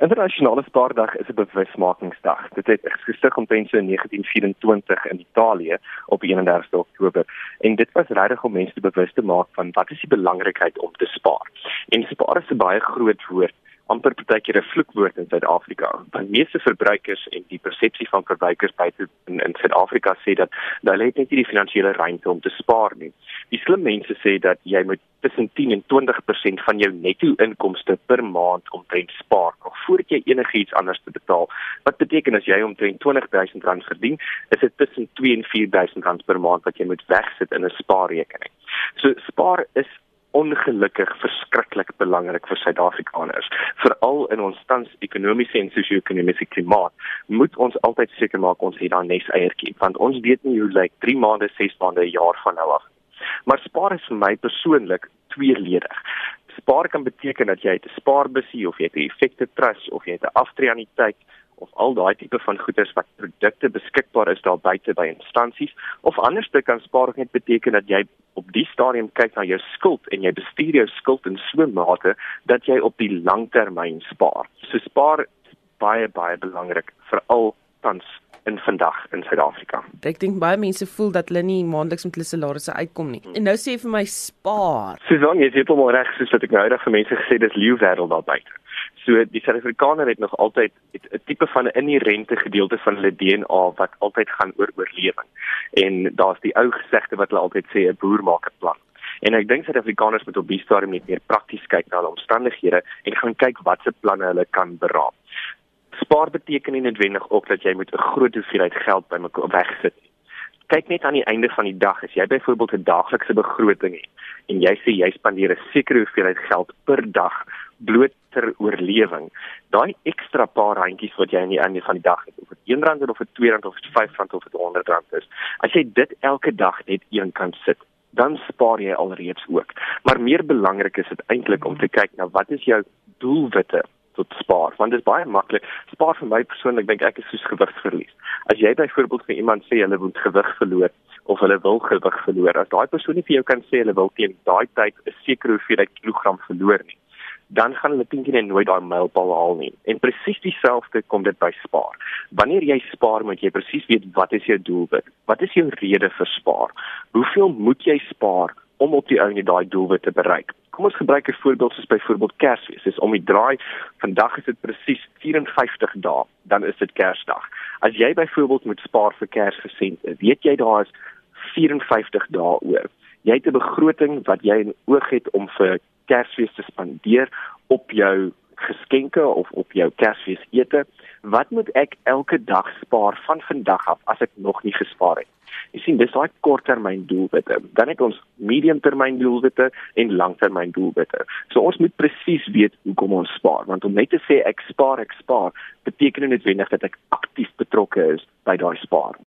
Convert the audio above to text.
Internasionale Spaardag is 'n bewusmakingsdag. Dit het gestig omtrent so in 1924 in Italië op 31 Oktober. En dit was regtig om mense bewus te maak van wat is die belangrikheid om te spaar. En spaar is 'n baie groot woord amper partykeer 'n vloekwoord in Suid-Afrika. Want meeste verbruikers en die persepsie van verbruikers buite in in Suid-Afrika sê dat hulle het net nie die finansiële ruimte om te spaar nie. Die slim mense sê dat jy moet tussen 10 en 20% van jou netto inkomste per maand omtrent spaar nog voordat jy enigiets anders te betaal. Wat beteken as jy omtrent R20000 verdien, is dit tussen 2 en R4000 per maand wat jy moet wegsit in 'n spaarrekening. So spaar is ongelukkig verskriklik belangrik vir Suid-Afrikaners. Veral in ons tans ekonomiese en sosio-ekonomiese klimaat, moet ons altyd seker maak ons het daai nes eiertjie, want ons weet nie hoe lyk 3 maande, 6 maande, 'n jaar van nou af. Maar spaar is vir my persoonlik tweeledig. Spaar kan beteken dat jy 'n spaarbusie of jy het 'n effekte trust of jy het 'n aftreeanniteit of al daai tipe van goederes wat produkte beskikbaar is daar buite by instansies of anderste kan spaar net beteken dat jy op die stadium kyk na jou skuld en jy bestuur jou skuld in so 'n mate dat jy op die langtermyn spaar. So spaar baie baie belangrik veral tans in vandag in Suid-Afrika. Ek dink baie mense voel dat hulle nie maandeliks met hulle salarisse uitkom nie. En nou sê jy vir my spaar. Susan, jy het hom reg soos wat ek nou eendag vir mense gesê dis leeu wêreld daar buite. So die Suid-Afrikaner het nog altyd 'n tipe van 'n inherente gedeelte van hulle DNA wat altyd gaan oor oorlewing. En daar's die ou gesegde wat hulle altyd sê 'n boer maak 'n plan. En ek dink Suid-Afrikaners moet op die stadium net meer prakties kyk na hulle omstandighede en gaan kyk watse planne hulle kan beraam. Spaar beteken nie noodwendig ook dat jy moet 'n groot hoeveelheid geld bymekaar wegsit nie. Kyk net aan die einde van die dag as jy byvoorbeeld 'n daaglikse begroting het en jy sê jy spandeer 'n sekere hoeveelheid geld per dag bloot ter oorlewing. Daai ekstra paar randjies wat jy aan die einde van die dag het, of dit R1 of R2 of R5 of R100 is, as jy dit elke dag net een kan sit, dan spaar jy alreeds ook. Maar meer belangrik is dit eintlik om te kyk na wat is jou doelwitte tot spaar want dit is baie maklik spaar vir my persoonlik dink ek is soos gewigsverlies as jy byvoorbeeld vir iemand sê hulle moet gewig verloor of hulle wil gewig verloor as daai persoon nie vir jou kan sê hulle wil teen daai tyd 'n sekere hoeveelheid kilogram verloor nie dan gaan hulle teen teen nooit daai mylpaal haal nie. En presies dieselfde kom dit by spaar. Wanneer jy spaar, moet jy presies weet wat is jou doelwit? Wat is jou rede vir spaar? Hoeveel moet jy spaar om op die ou net daai doelwit te bereik? Kom ons gebruik 'n voorbeeld soos byvoorbeeld Kersfees. Dis om die draai. Vandag is dit presies 54 dae, dan is dit Kersdag. As jy byvoorbeeld moet spaar vir Kersgesente, weet jy daar is 54 dae oor. Jy het 'n begroting wat jy in oog het om vir Kersfees te spandeer op jou geskenke of op jou Kersfees ete. Wat moet ek elke dag spaar van vandag af as ek nog nie gespaar het? Jy sien, dis daai korttermyn doelwitte. Dan het ons mediumtermyn doelwitte en langtermyn doelwitte. So ons moet presies weet hoe kom ons spaar, want om net te sê ek spaar, ek spaar, beteken nie noodwendig dat ek aktief betrokke is by daai spaar.